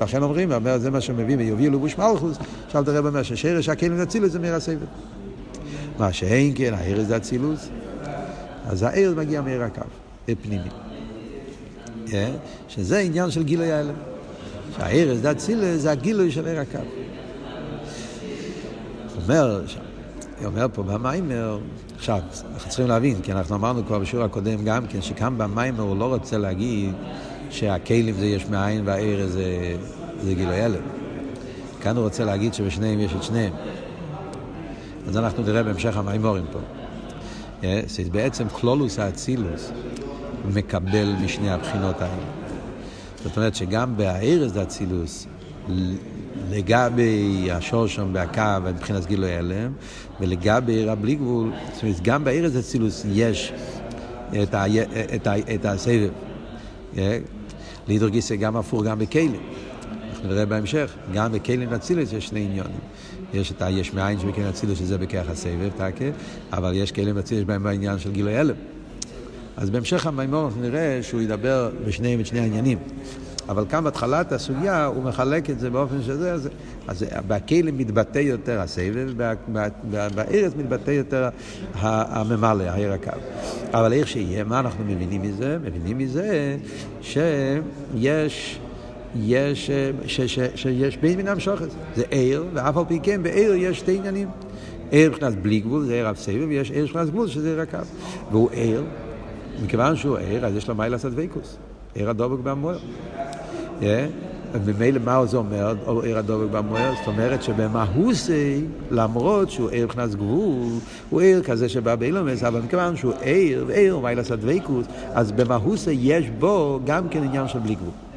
Speaker 1: לכן אומרים, זה מה שמביא מיוביל ובוש מלכוס, שאלת הרב אומר ששרש הכלים אצילוס זה מעיר הסבב. מה שאין כן, הערס זה אצילוס, אז הערס מגיע מעיר הקו, פנימי. שזה עניין של גילוי ההלם. שהערס זה אצילוס זה הגילוי של עיר הקו. אומר, אומר פה במיימר, עכשיו, אנחנו צריכים להבין, כי אנחנו אמרנו כבר בשיעור הקודם גם כן, שכאן במיימר הוא לא רוצה להגיד שהכלים זה יש מאין והעיר זה, זה גילוי הלם. כאן הוא רוצה להגיד שבשניהם יש את שניהם. אז אנחנו נראה בהמשך המיימורים פה. זה בעצם כלולוס האצילוס מקבל משני הבחינות האלה. זאת אומרת שגם בהערס דאצילוס לגבי השור שם בהקו מבחינת גילוי הלם, ולגבי עיר הבלי גבול, זאת אומרת, גם בארץ אצילוס יש את, ה, את, ה, את הסבב. לידר גיסא גם הפוך, גם בכלים. אנחנו נראה בהמשך, גם בכלים אצילוס יש שני עניונים. יש את היש מאין שבכלים אצילוס שזה בכרך הסבב, תקה, אבל יש כלים אצילוס בהם בעניין של גילוי הלם. אז בהמשך המימור נראה שהוא ידבר בשניהם את שני העניינים. אבל כאן בהתחלת הסוגיה הוא מחלק את זה באופן שזה, אז, אז בכלים מתבטא יותר הסבב, בארץ מתבטא יותר הממלא, העיר הקו. אבל איך שיהיה, מה אנחנו מבינים מזה? מבינים מזה שיש... יש, ש, ש, שיש בין מינם שוחץ, זה עיר, ואף על פי כן בעיר יש שתי עניינים. עיר מבחינת בלי גבול, זה עיר אב סבב, ויש עיר מבחינת גבול, שזה עיר הקו. והוא עיר, מכיוון שהוא עיר, אז יש לו מיילה סדוויקוס, עיר הדובק במוער. וממילא מה זה אומר, עיר הדובק במוער? זאת אומרת שבמהוסי, למרות שהוא עיר מבחינת גבול, הוא עיר כזה שבא באילומס, אבל מכיוון שהוא עיר, ועיר מיילה סדוויקוס, אז במהוסי יש בו גם כן עניין של בלי גבול.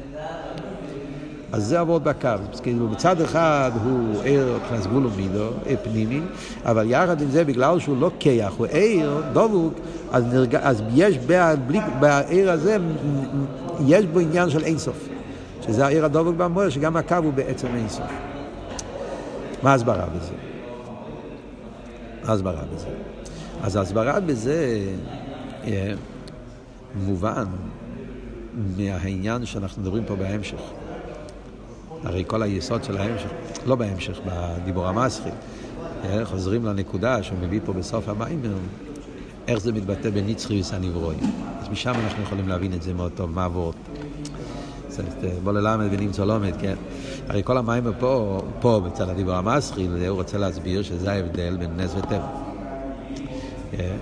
Speaker 1: אז זה עבוד בקו. כאילו מצד אחד הוא ער מבחינת ער פנימי, אבל יחד עם זה, בגלל שהוא לא כיח, הוא ער, דבוק, אז, נרג... אז יש בער הזה, יש בו עניין של אינסוף. שזה העיר הדבוק במוער, שגם הקו הוא בעצם אינסוף. מה ההסברה בזה? מה ההסברה בזה? אז ההסברה בזה אה, מובן מהעניין שאנחנו מדברים פה בהמשך. הרי כל היסוד של ההמשך, לא בהמשך, בדיבור המסחי, אה, חוזרים לנקודה שהוא מביא פה בסוף המיימר, איך זה מתבטא בנצחיוס הנברואים. אז משם אנחנו יכולים להבין את זה מאוד טוב, מה עבוד. בוא ללמד ונמצא לומד, כן. הרי כל המיימר פה, פה בצד הדיבור המסחי, הוא רוצה להסביר שזה ההבדל בין נס וטבע. אה,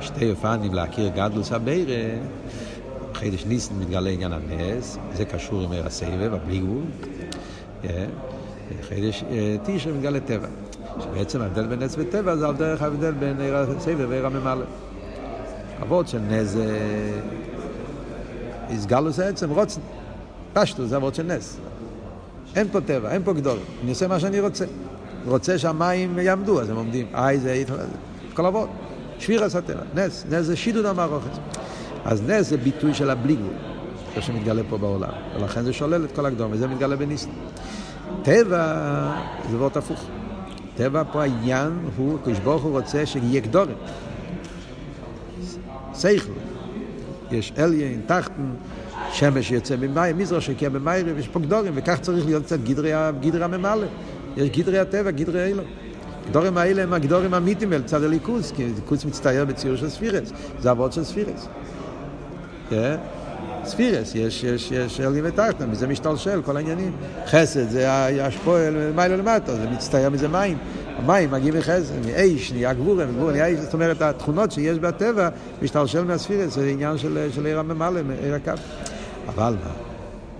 Speaker 1: שתי אופנים להכיר גדלוס הבירה, חידש ניסן מתגלה עניין הנס, זה קשור עם עיר הסבב, הבלי גבול. חידש תשרי מתגלה טבע. שבעצם ההבדל בין נס וטבע זה על דרך ההבדל בין עיר הסבב ועיר הממלא. אבות של נס זה איסגלוס העצם, רוצן. פשטו זה אבות של נס. אין פה טבע, אין פה גדול. אני עושה מה שאני רוצה. רוצה שהמים יעמדו, אז הם עומדים. איי זה כל אבות. שביר עשה טבע. נס. נס זה שידוד המערכת. אז נס זה ביטוי של הבלי גבול. זה שמתגלה פה בעולם. ולכן זה שולל את כל הקדום, וזה מתגלה בניסן. טבע זה וורט הפוך. טבע פה העניין הוא, קדוש ברוך הוא רוצה שיהיה גדורת. סייכל. יש אליין, תחתן, שמש יוצא ממים, מזרח שקיע במיירים, יש פה גדורים, וכך צריך להיות קצת גדרי, גדרי הממלא. יש גדרי הטבע, גדרי אילו. הגדורים האלה הם הגדורים האמיתיים אל צד הליכוס, כי ליכוס מצטייר בציור של ספירס, זה אבות של ספירס. כן? ספירס, יש, יש, יש אלגים ותחתן, מזה משתלשל כל העניינים. חסד זה השפועל מיילה למטה, זה מצטייר מזה מים. המים מגיעים מחסד, מאש, נהיה גבורה, גבורה נהיה זאת אומרת, התכונות שיש בטבע משתלשל מהספירס, זה עניין של, של עיר הממלא, עיר הקו. אבל מה?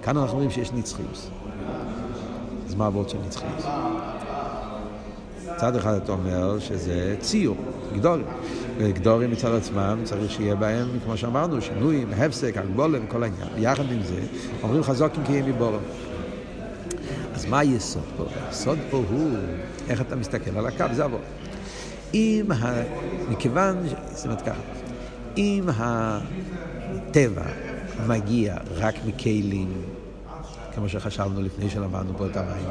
Speaker 1: כאן אנחנו רואים שיש נצחיות. אז מה העבוד של נצחיות? מצד אחד אתה אומר שזה ציור, גדול. וגדורים מצד עצמם צריך שיהיה בהם, כמו שאמרנו, שינויים, הפסק, הגבולם, כל העניין. יחד עם זה, אומרים חזוקים כי הם מבורם. אז מה היסוד פה? היסוד פה הוא איך אתה מסתכל על הקו, זה עבור. אם ה... מכיוון, זאת אומרת ככה, אם הטבע מגיע רק מכלים, כמו שחשבנו לפני שלמדנו פה את המים,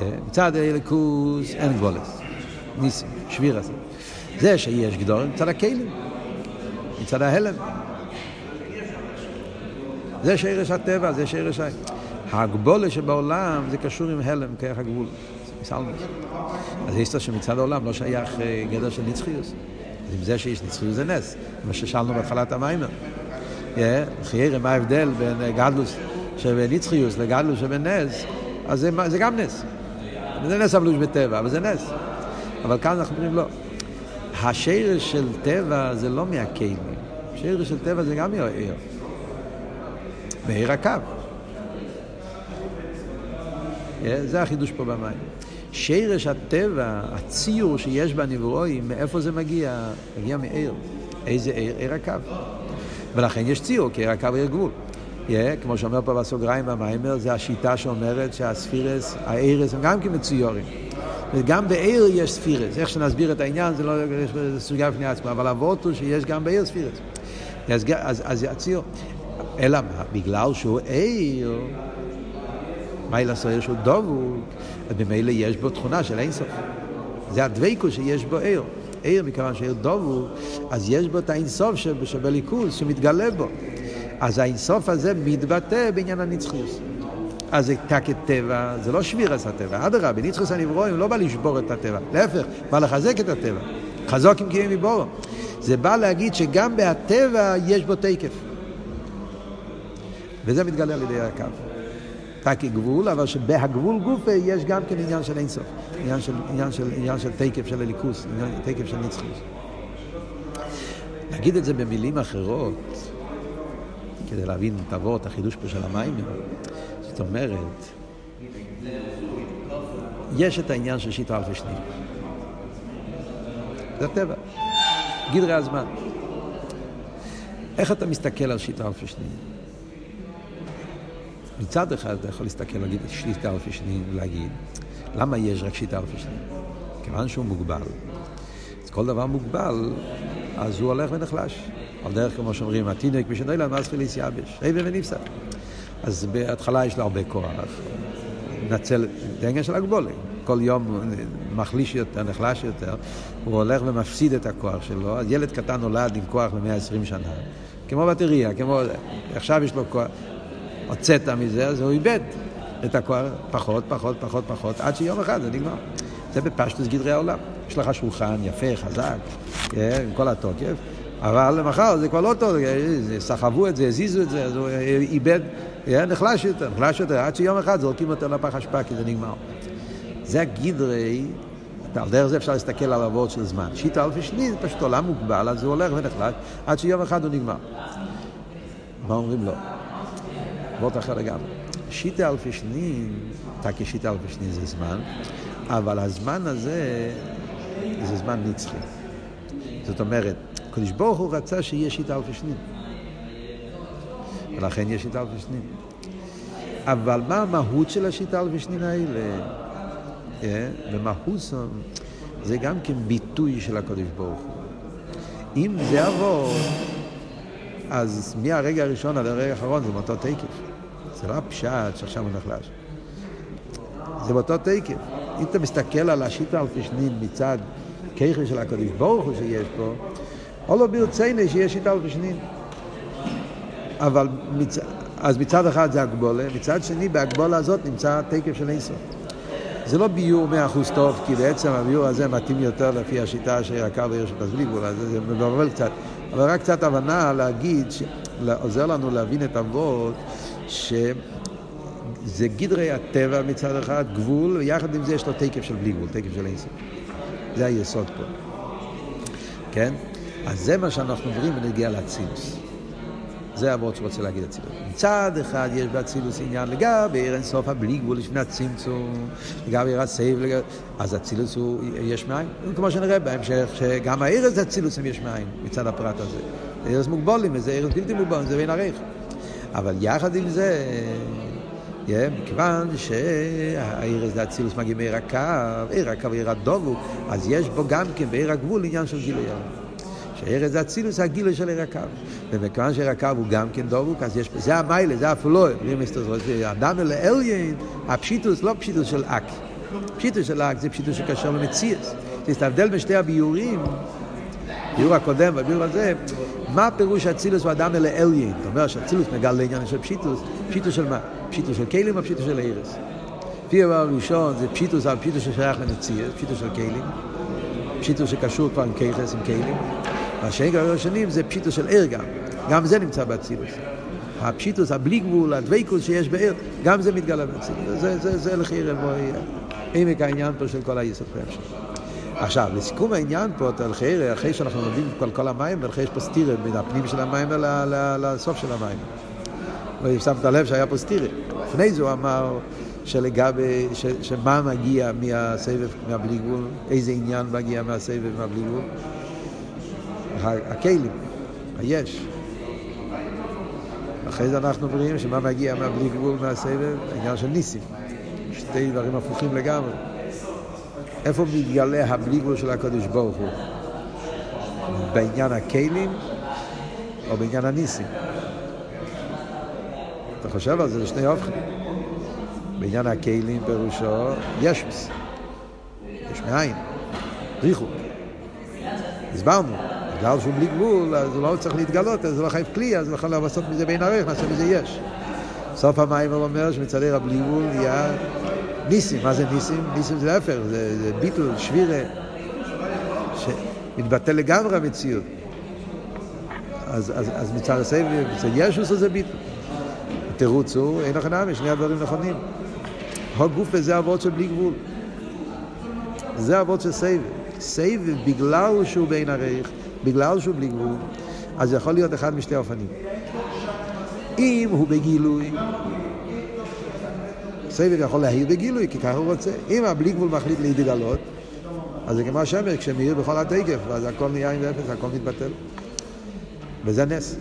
Speaker 1: אה, מצד הליכוס אין גבולס, ניסים, שביר הזה. זה שיש גדול מצד הכלים, מצד ההלם. זה שרש הטבע, זה שרש ה... הגבולה שבעולם זה קשור עם הלם, כרך הגבול. אז יש לו שמצד העולם לא שייך אה, גדר של נצחיות. אז עם זה שיש נצחיות זה נס, מה ששאלנו בהתחלת המיימר. חיירה, מה ההבדל בין אה, גדלוס שבנצחיוס לגדלוס שבנס, אז זה, גם נס. זה נס אבלוש בטבע, אבל זה נס. אבל כאן אנחנו אומרים לא. השרש של טבע זה לא מהקיימים, השרש של טבע זה גם מהעיר. בעיר הקו. זה החידוש פה במים. שרש הטבע, הציור שיש בנברואים, מאיפה זה מגיע? מגיע מעיר. איזה עיר? עיר הקו. ולכן יש ציור, כי עיר הקו עיר גבול. Yeah, כמו שאומר פה בסוגריים במיימר, זה השיטה שאומרת שהספירס, הערס הם גם כמצויורים. וגם בעיר יש ספירס. איך שנסביר את העניין, זה לא סוגיה בפני עצמו, אבל אבות הוא שיש גם בעיר ספירס. אז, אז, אז יציעו. אלא מה? בגלל שהוא עיר, מה ילעשו עיר שהוא דבוק, אז ממילא יש בו תכונה של אינסוף. זה הדבקות שיש בו עיר. עיר, מכיוון שעיר דבוק, אז יש בו את האינסוף שבליכוז, שמתגלה בו. אז האינסוף הזה מתבטא בעניין הנצחיות. אז זה תקת טבע, זה לא שבירס הטבע, אדרבה, בניצחוס הנברואים לא בא לשבור את הטבע, להפך, בא לחזק את הטבע. חזוק עם קיים מבורו. זה בא להגיד שגם בהטבע יש בו תקף. וזה מתגלה על ידי הקו. רק גבול, אבל שבהגבול גופה יש גם כן עניין של אינסוף, עניין של, עניין של, עניין של תקף של הליכוס, עניין תקף של נצחוס. נגיד את זה במילים אחרות, כדי להבין, את החידוש פה של המים, זאת אומרת, יש את העניין של שיטה אלפי שנים. זה הטבע, גדרי הזמן. איך אתה מסתכל על שיטה אלפי שנים? מצד אחד אתה יכול להסתכל, להגיד שיטה אלפי שנים ולהגיד, למה יש רק שיטה אלפי שנים? כיוון שהוא מוגבל. אז כל דבר מוגבל, אז הוא הולך ונחלש. על דרך כמו שאומרים, התינוק בשנוילן מסחיל יבש, אבן ונפסק. אז בהתחלה יש לו הרבה כוח, נצל, זה העניין של הגבולה. כל יום מחליש יותר, נחלש יותר, הוא הולך ומפסיד את הכוח שלו, אז ילד קטן נולד עם כוח ל-120 שנה, כמו בטריה, כמו... עכשיו יש לו כוח, הוצאת מזה, אז הוא איבד את הכוח, פחות, פחות, פחות, פחות, עד שיום אחד זה נגמר. זה בפשטוס גדרי העולם. יש לך שולחן יפה, חזק, כן, עם כל התוקף, אבל מחר זה כבר לא טוב, סחבו את זה, הזיזו את זה, אז הוא איבד, נחלש יותר, נחלש יותר, עד שיום אחד זורקים אותו לפח אשפה כי זה נגמר. זה הגדרי, על דרך זה אפשר להסתכל על עבוד של זמן. שיטה אלפי שני זה פשוט עולם מוגבל, אז הוא הולך ונחלש, עד שיום אחד הוא נגמר. מה אומרים לו? וורט אחר לגמרי. שיטה אלפי שנים, תקי שיטה אלפי שנים זה זמן, אבל הזמן הזה זה זמן נצחי. זאת אומרת, הקדוש ברוך הוא רצה שיהיה שיטה אלפי שנים. ולכן יש שיטה אלפי שנים. אבל מה המהות של השיטה אלפי שנים האלה? במהות זה גם כן ביטוי של הקדוש ברוך הוא. אם זה עבור, אז מהרגע הראשון עד הרגע האחרון זה מאותו תקף. זה לא הפשט שעכשיו הוא נחלש. זה באותו תקף. אם אתה מסתכל על השיטה אלפי שנים מצד כיכר של הקדוש ברוך הוא שיש פה, או לא ברציני שיש שיטה אלפי שנים. אבל מצ... אז מצד אחד זה הגבולה, מצד שני בהגבולה הזאת נמצא תקף של אינסוף. זה לא ביור מאה אחוז טוב, כי בעצם הביור הזה מתאים יותר לפי השיטה של יקר בעיר גבול, אז זה מבלבל קצת. אבל רק קצת הבנה להגיד, ש... עוזר לנו להבין את אבות, שזה גדרי הטבע מצד אחד, גבול, ויחד עם זה יש לו תקף של בלי גבול, תקף של אינסוף. זה היסוד פה. כן? אז זה מה שאנחנו אומרים ונגיע לאצילוס. זה הוורד שרוצה להגיד אצילוס. מצד אחד יש באצילוס עניין לגבי עיר אינסוף הבלי גבול לפני הצמצום, לגבי עיר הסייב, לגב... אז אצילוס הוא יש מאין. כמו שנראה בהמשך, שגם הארץ אצילוס הם יש מאין מצד הפרט הזה. זה ארץ מוגבולים, וזה ארץ בלתי מוגבולים, זה בין עריך. אבל יחד עם זה, yeah, מכיוון שהעיר הזה אצילוס מגיע מעיר הקו, עיר הקו עיר הדובו, אז יש בו גם כן בעיר הגבול עניין של גילוי שארץ אצילוס הגילוי של הקו. ומכיוון הקו הוא גם כן דבוק, אז יש, זה המיילה, זה הפלואה. אדם אל אליין, הפשיטוס לא פשיטוס של אק. פשיטוס של אק זה פשיטוס שקשר למציאס. זה ההבדל בין שתי הביורים, ביור הקודם והביור הזה, מה פירוש אצילוס הוא אדם אל אליין? זאת אומרת שאצילוס מגל לעניין של פשיטוס, פשיטוס של מה? פשיטוס של כלים או פשיטוס של העירס? לפי הדבר הראשון זה פשיטוס, אבל פשיטוס ששייך למציאס, פשיטוס של כלים. פשיטוס שקשור כבר עם כיחס, עם כלים. והשני הראשונים זה פשיטוס של ער גם, גם זה נמצא באצילוס. הפשיטוס, הבלי גבול, הדוויקוס שיש בער, גם זה מתגלה באצילוס. זה, זה, זה לכי רבוי, עמק העניין פה של כל היסוד פה עכשיו, לסיכום העניין פה, תלכי אחרי שאנחנו לומדים כל, כל המים, ולכי יש פה סטירה בין הפנים של המים לסוף של המים. ושמת לב שהיה פה סטירה. לפני זה הוא אמר שלגבי, ש, שמה מגיע מהסבב, מהבלי גבול, איזה עניין מגיע מהסבב, מהבלי גבול. הכלים, היש. אחרי זה אנחנו אומרים שמה מגיע מהבלי גבול מהסבב? העניין של ניסים. שתי דברים הפוכים לגמרי. איפה מתגלה הבלי גבול של הקדוש ברוך הוא? בעניין הכלים או בעניין הניסים? אתה חושב על זה, זה שני אופכים. בעניין הכלים פירושו ישוס. יש מאין, ריחוק. הסברנו. בגלל שהוא בלי גבול, אז הוא לא צריך להתגלות, אז הוא לא חייב כלי, אז הוא יכול לעשות מזה בין ערך, נעשה מזה יש. סוף המים הוא אומר שמצד עיר הבלי גבול נהיה ניסים. מה זה ניסים? ניסים זה להפך, זה, זה ביטל, שבירה, שמתבטל לגמרי המציאות. אז, אז, אז מצד הסבב, מצד ישוס זה ביטל. התירוץ הוא, אין לכם נמי, שני הדברים נכונים. הגוף הזה אבות של בלי גבול. זה אבות של סבב. סבב, בגלל שהוא בין ערך, בגלל שהוא בלי גבול, אז יכול להיות אחד משתי אופנים. אם הוא בגילוי, סבב יכול להעיר בגילוי, כי ככה הוא רוצה. אם הבלי גבול מחליט להתגלות, אז זה כמו השמש, כשמאיר בכל התקף, אז הכל נהיה עם אפס, הכל מתבטל. וזה נס.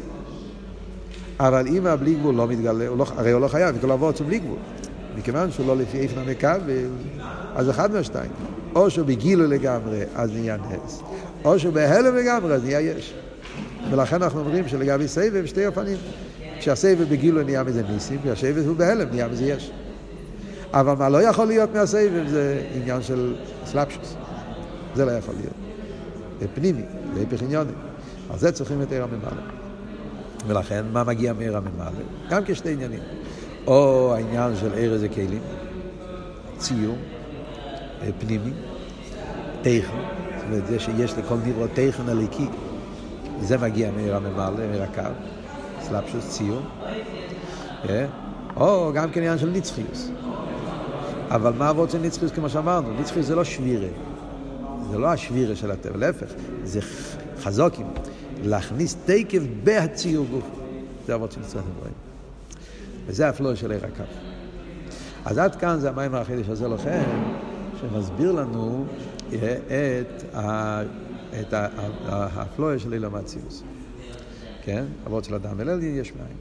Speaker 1: אבל אם הבלי גבול לא מתגלה, הוא לא, הרי הוא לא חייב, כל אבות הוא בלי גבול. מכיוון שהוא לא לפי איפן המכבל, אז אחד מהשתיים. או שהוא בגילו לגמרי, אז נהיה נס, או שהוא בהלם לגמרי, אז נהיה יש. ולכן אנחנו אומרים שלגבי סבב שתי אופנים. כשהסבב בגילו נהיה מזה ניסים, כשהסבב הוא בהלם נהיה מזה יש. אבל מה לא יכול להיות מהסבב זה עניין של סלאפשוס. זה לא יכול להיות. זה פנימי, זה היפך עניוני. על זה צריכים את עיר הממלא. ולכן, מה מגיע מעיר הממלא? גם כשתי עניינים. או העניין של עיר איזה כלים, ציור, אה, פנימי, תכן, אומרת, זה שיש לכל נברו תכן הליקי, זה מגיע מעיר הממלא, מעיר הקו, סלפשוס, ציור. אה? או גם כן עניין של נצחיוס. אבל מה עבוד של נצחיוס כמו שאמרנו? נצחיוס זה לא שבירה. זה לא השבירה של הטבע, להפך, זה חזוקים. להכניס תקף בהציור גוף. זה עבוד של נצחיוס. וזה הפלואו של עיר הקו. אז עד כאן זה המים החידש הזה לכם, שמסביר לנו את, את הפלואו של אילום אציוס. כן? אבות של אדם אל יש מים.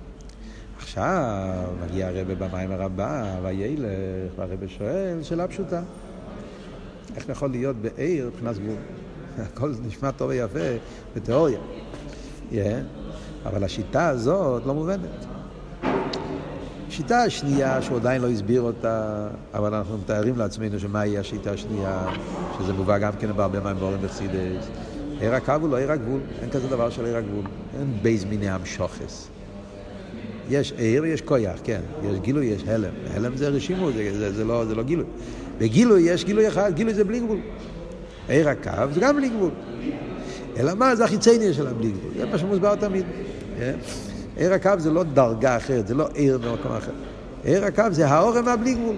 Speaker 1: עכשיו מגיע הרבה במים הרבה, וילך, והרבה שואל, שאלה פשוטה. איך יכול להיות בעיר מבחינת גבול? (laughs) הכל נשמע טוב ויפה בתיאוריה. Yeah. אבל השיטה הזאת לא מובנת. השיטה השנייה, שהוא עדיין לא הסביר אותה, אבל אנחנו מתארים לעצמנו שמהי השיטה השנייה, שזה מובא גם כן בהרבה מים בורים בחסידס. עיר הקו הוא לא עיר הגבול, אין כזה דבר של עיר הגבול. אין בייז מיני המשוכס. יש עיר, יש כויח, כן. יש גילוי, יש הלם. הלם זה רשימו, זה, זה, זה, לא, זה לא גילוי. בגילוי יש גילוי אחד, גילוי זה בלי גבול. עיר הקו זה גם בלי גבול. אלא מה? זה החיצייני של הבלי גבול. זה מה שמוסבר תמיד. כן? עיר הקו זה לא דרגה אחרת, זה לא עיר במקום אחר. עיר הקו זה האורם והבלי גבול.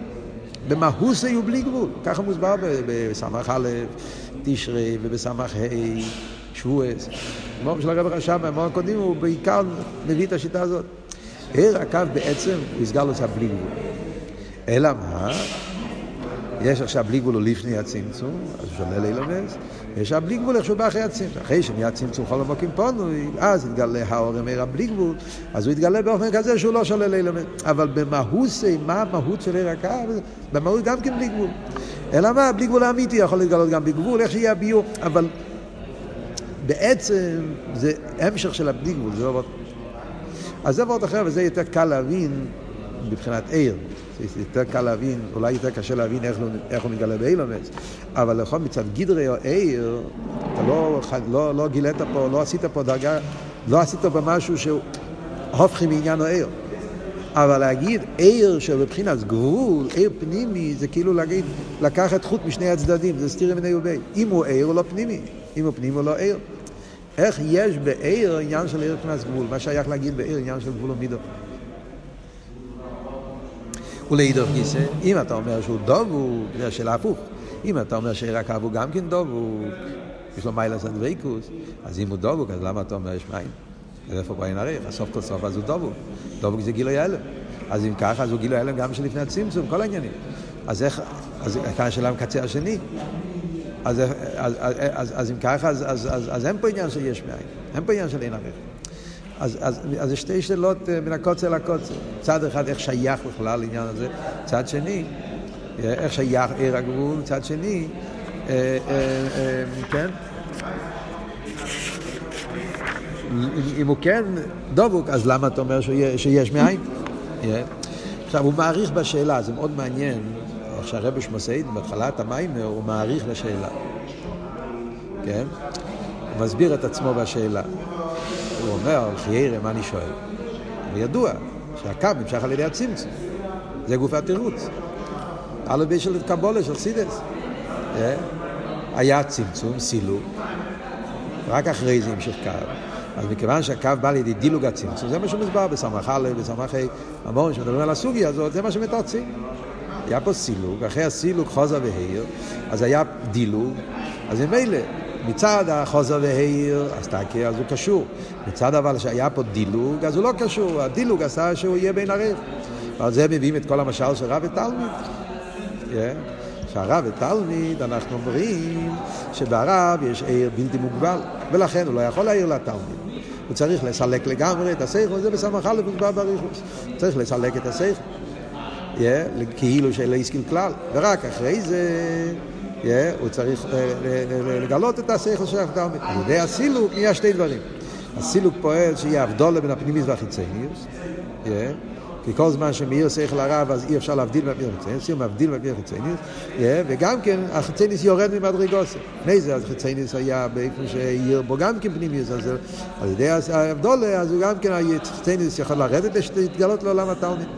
Speaker 1: במהוס היו בלי גבול. ככה מוסבר בסמ"ך א', תשרי ובסמ"ך ה', שבועס. כמו של הרב רשם, במאמר קודם הוא בעיקר מביא את השיטה הזאת. עיר הקו בעצם הוא יסגר לו בלי גבול. אלא מה? יש עכשיו בלי גבול הוא לפני הצמצום, אז הוא שולל אילומס, יש הבלי גבול איך שהוא בא אחרי הצמצום. אחרי שנהיה צמצום חול עמוקים פונוי, אז יתגלה האור מאיר הבלי גבול, אז הוא יתגלה באופן כזה שהוא לא שולל אילומס. אבל במהות, מה המהות של עיר הקו? במהות גם כן בלי גבול. אלא מה, בלי גבול האמיתי יכול להתגלות גם בגבול, איך שיהיה הביור, אבל בעצם זה המשך של הבלי גבול, זה לא... אז זה ועוד אחר, וזה יותר קל להבין מבחינת עיר. זה יותר קל להבין, אולי יותר קשה להבין איך, איך הוא מתגלה באילומס, אבל לכל מצד גדרי או עיר, אתה לא, לא, לא גילית פה, לא עשית פה דרגה, לא עשית פה משהו שהוא הופכי מעניין או עיר. אבל להגיד עיר שבבחינת גבול, עיר פנימי, זה כאילו להגיד, לקחת חוט משני הצדדים, זה סתירי מיני ובי. אם הוא עיר הוא לא פנימי, אם הוא פנימי הוא לא עיר. איך יש בעיר עניין של עיר מבחינת גבול? מה שייך להגיד בעיר עניין של גבול ומידו? ולעידוך גיסא, אם אתה אומר שהוא דבוק, זה השאלה הפוך. אם אתה אומר שרק הוא גם כן דבוק, יש לו מיילס אנדריקוס, אז אם הוא דבוק, אז למה אתה אומר יש מים? אז איפה בעין הריח? הסוף כל סוף אז הוא דבוק. דבוק זה גילוי הלם. אז אם ככה, אז הוא גילוי הלם גם שלפני הצמצום, כל העניינים. אז איך, אז כאן השאלה מקצה השני. אז, אז, אז, אז, אז אם ככה, אז, אז, אז, אז אין פה עניין שיש מים. אין פה עניין של אין הריח. אז, אז, אז זה שתי שאלות מן הקוצר לקוצר. צד אחד, איך שייך בכלל לעניין הזה, צד שני, איך שייך עיר הגבול, צד שני, אה, אה, אה, כן? אם הוא כן דבוק, אז למה אתה אומר שיש מאין? עכשיו, הוא מעריך בשאלה, זה מאוד מעניין, איך שהרבי שמוסעיד, בהתחלת המיימר, הוא מעריך לשאלה. כן? הוא מסביר את עצמו בשאלה. הוא אומר, חיירה, מה אני שואל? וידוע שהקו נמשך על ידי הצמצום. זה גוף התירוץ. ידי של קבולה, של סידס. אה? היה צמצום, סילוק, רק אחרי זה המשיך קו. אז מכיוון שהקו בא לידי דילוג הצמצום, זה מה שמוסבר בסמך א', בסמך ה', המון שמדברים על הסוגיה הזאת, זה מה שמתרצים. היה פה סילוג, אחרי הסילוג חוזה והעיר, אז היה דילוג, אז ממילא, מצד החוזה והעיר, אז תקי, אז הוא קשור. מצד אבל שהיה פה דילוג, אז הוא לא קשור, הדילוג עשה שהוא יהיה בין הרב. ועל זה מביאים את כל המשל של רב ותלמיד. Yeah. שהרב ותלמיד, אנחנו אומרים שברב יש עיר בלתי מוגבל, ולכן הוא לא יכול להעיר לתלמיד. הוא צריך לסלק לגמרי את השכל, זה בסמך א' מוסבר בריחוס. צריך לסלק את השכל, yeah, כאילו שלא השכיל כלל, ורק אחרי זה הוא צריך לגלות את השכל של התלמיד. על ידי הסילוק נהיה שתי דברים. הסילוק פועל שיהיה הבדולה בין הפנימיס והחיצניוס, כי כל זמן שמאיר שכל הרב אז אי אפשר להבדיל מהמאיר חיצניוס, הוא מבדיל מהמאיר חיצניוס, וגם כן החיצניוס יורד ממדרגוסה. לפני זה החיצניוס היה באיפה שאיר בו גם כן פנימיוס, אז על ידי ההבדולה אז הוא גם כן החיצניוס יכול לרדת ולהתגלות לעולם התלמיד.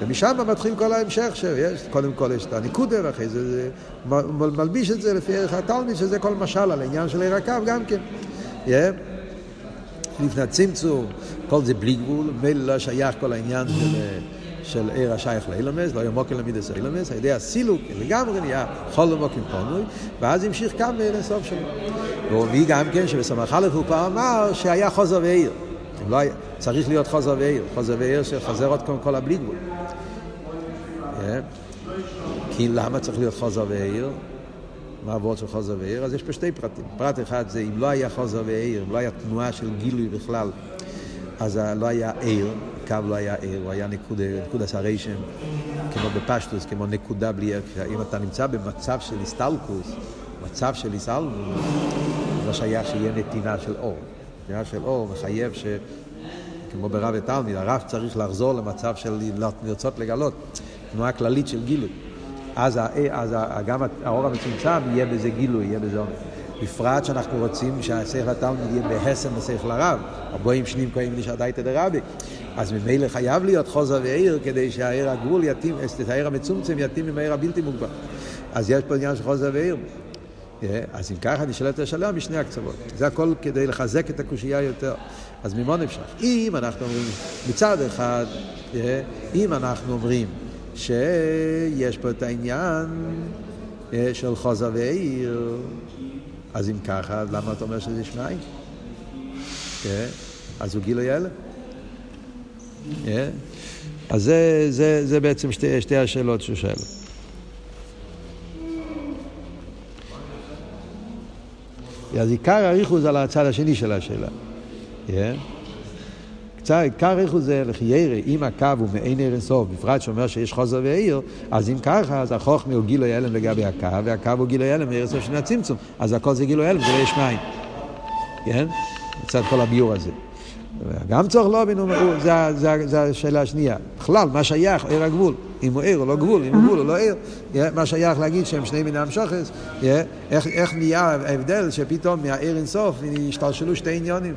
Speaker 1: ומשם מתחיל כל ההמשך שיש, קודם כל יש את הניקודה ואחרי זה, זה מלביש את זה לפי ערך התלמיד שזה כל משל על העניין של עיר הקו גם כן. Yeah. לפני הצמצום, כל זה בלי גבול, מילא לא שייך כל העניין של, של עיר השייך לאילמס, לא ימוקר למידס אילמס, על ידי הסילוק לגמרי נהיה חול למוקים פונוי, ואז המשיך גם לסוף שלו. והוא מביא גם כן שבסמך א' הוא כבר אמר שהיה חוזר ועיר. לא היה, צריך להיות חוזר ועיר, חוזר ועיר שחוזר עוד קודם כל הבלי גבול. כי למה צריך להיות חוזר ועיר? מה הוורד של חוזר ועיר? אז יש פה שתי פרטים. פרט אחד זה אם לא היה חוזר ועיר, אם לא היה תנועה של גילוי בכלל, אז לא היה עיר, קו לא היה עיר, הוא היה נקודה, נקודה הרשם, כמו בפשטוס, כמו נקודה בלי עיר. אם אתה נמצא במצב של הסטלקוס, מצב של הסלמוס, לא שייך שיהיה נתינה של אור. נתינה של אור מחייב ש... כמו ברב ותלמיד, הרב צריך לחזור למצב של לרצות לגלות, תנועה כללית של גילוי. אז, אז גם האור המצומצם יהיה בזה גילוי, יהיה בזה עומק. בפרט שאנחנו רוצים שהשכל התלמיד יהיה בהסם לשכל הרב, הבואים שנים קוראים לי שעדייתא דרבי. אז ממילא חייב להיות חוזר ועיר כדי שהעיר הגבול יתאים, את העיר המצומצם יתאים עם העיר הבלתי מוגבל. אז יש פה עניין של חוזר ועיר. אז אם ככה נשאלת השאלה משני הקצוות. זה הכל כדי לחזק את הקושייה יותר. אז ממה נמשך? אם אנחנו אומרים, מצד אחד, אם אנחנו אומרים שיש פה את העניין של חוזה ועיר, אז אם ככה, למה אתה אומר שזה שניים? אז הוא גילוי אלה. אז זה, זה, זה בעצם שתי, שתי השאלות שהוא שואל. אז עיקר הריחוס על הצד השני של השאלה. Yeah. עיקר איכות זה לחיירה, אם הקו הוא מעין ער אינסוף, בפרט שאומר שיש חוזר ועיר, אז אם ככה, אז החוכמה הוא גילוי הלם לגבי הקו, והקו הוא גילוי הלם מעיר אינסוף שני הצמצום, אז הכל זה גילוי הלם, זה לא יש מים. כן? מצד כל הביור הזה. גם צורך לא בינו, זה השאלה השנייה. בכלל, מה שייך, עיר הגבול. אם הוא עיר או לא גבול, אם הוא גבול או לא עיר. מה שייך להגיד שהם שני מיני המשוכס, איך נהיה ההבדל שפתאום מהעיר אינסוף השתלשלו שתי עניונים.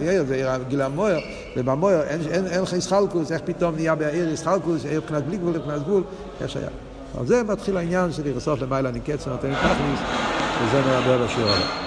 Speaker 1: יאיר זה גיל המויר, ובמויר אין, אין, אין לך ישחלקוס, איך פתאום נהיה בעיר ישחלקוס, עיר מבחינת בלי גבול, מבחינת גבול, איך שהיה. על זה מתחיל העניין של ירסוף למעלה נקץ ונותן תכניס, וזה נדבר בשיעור הבא.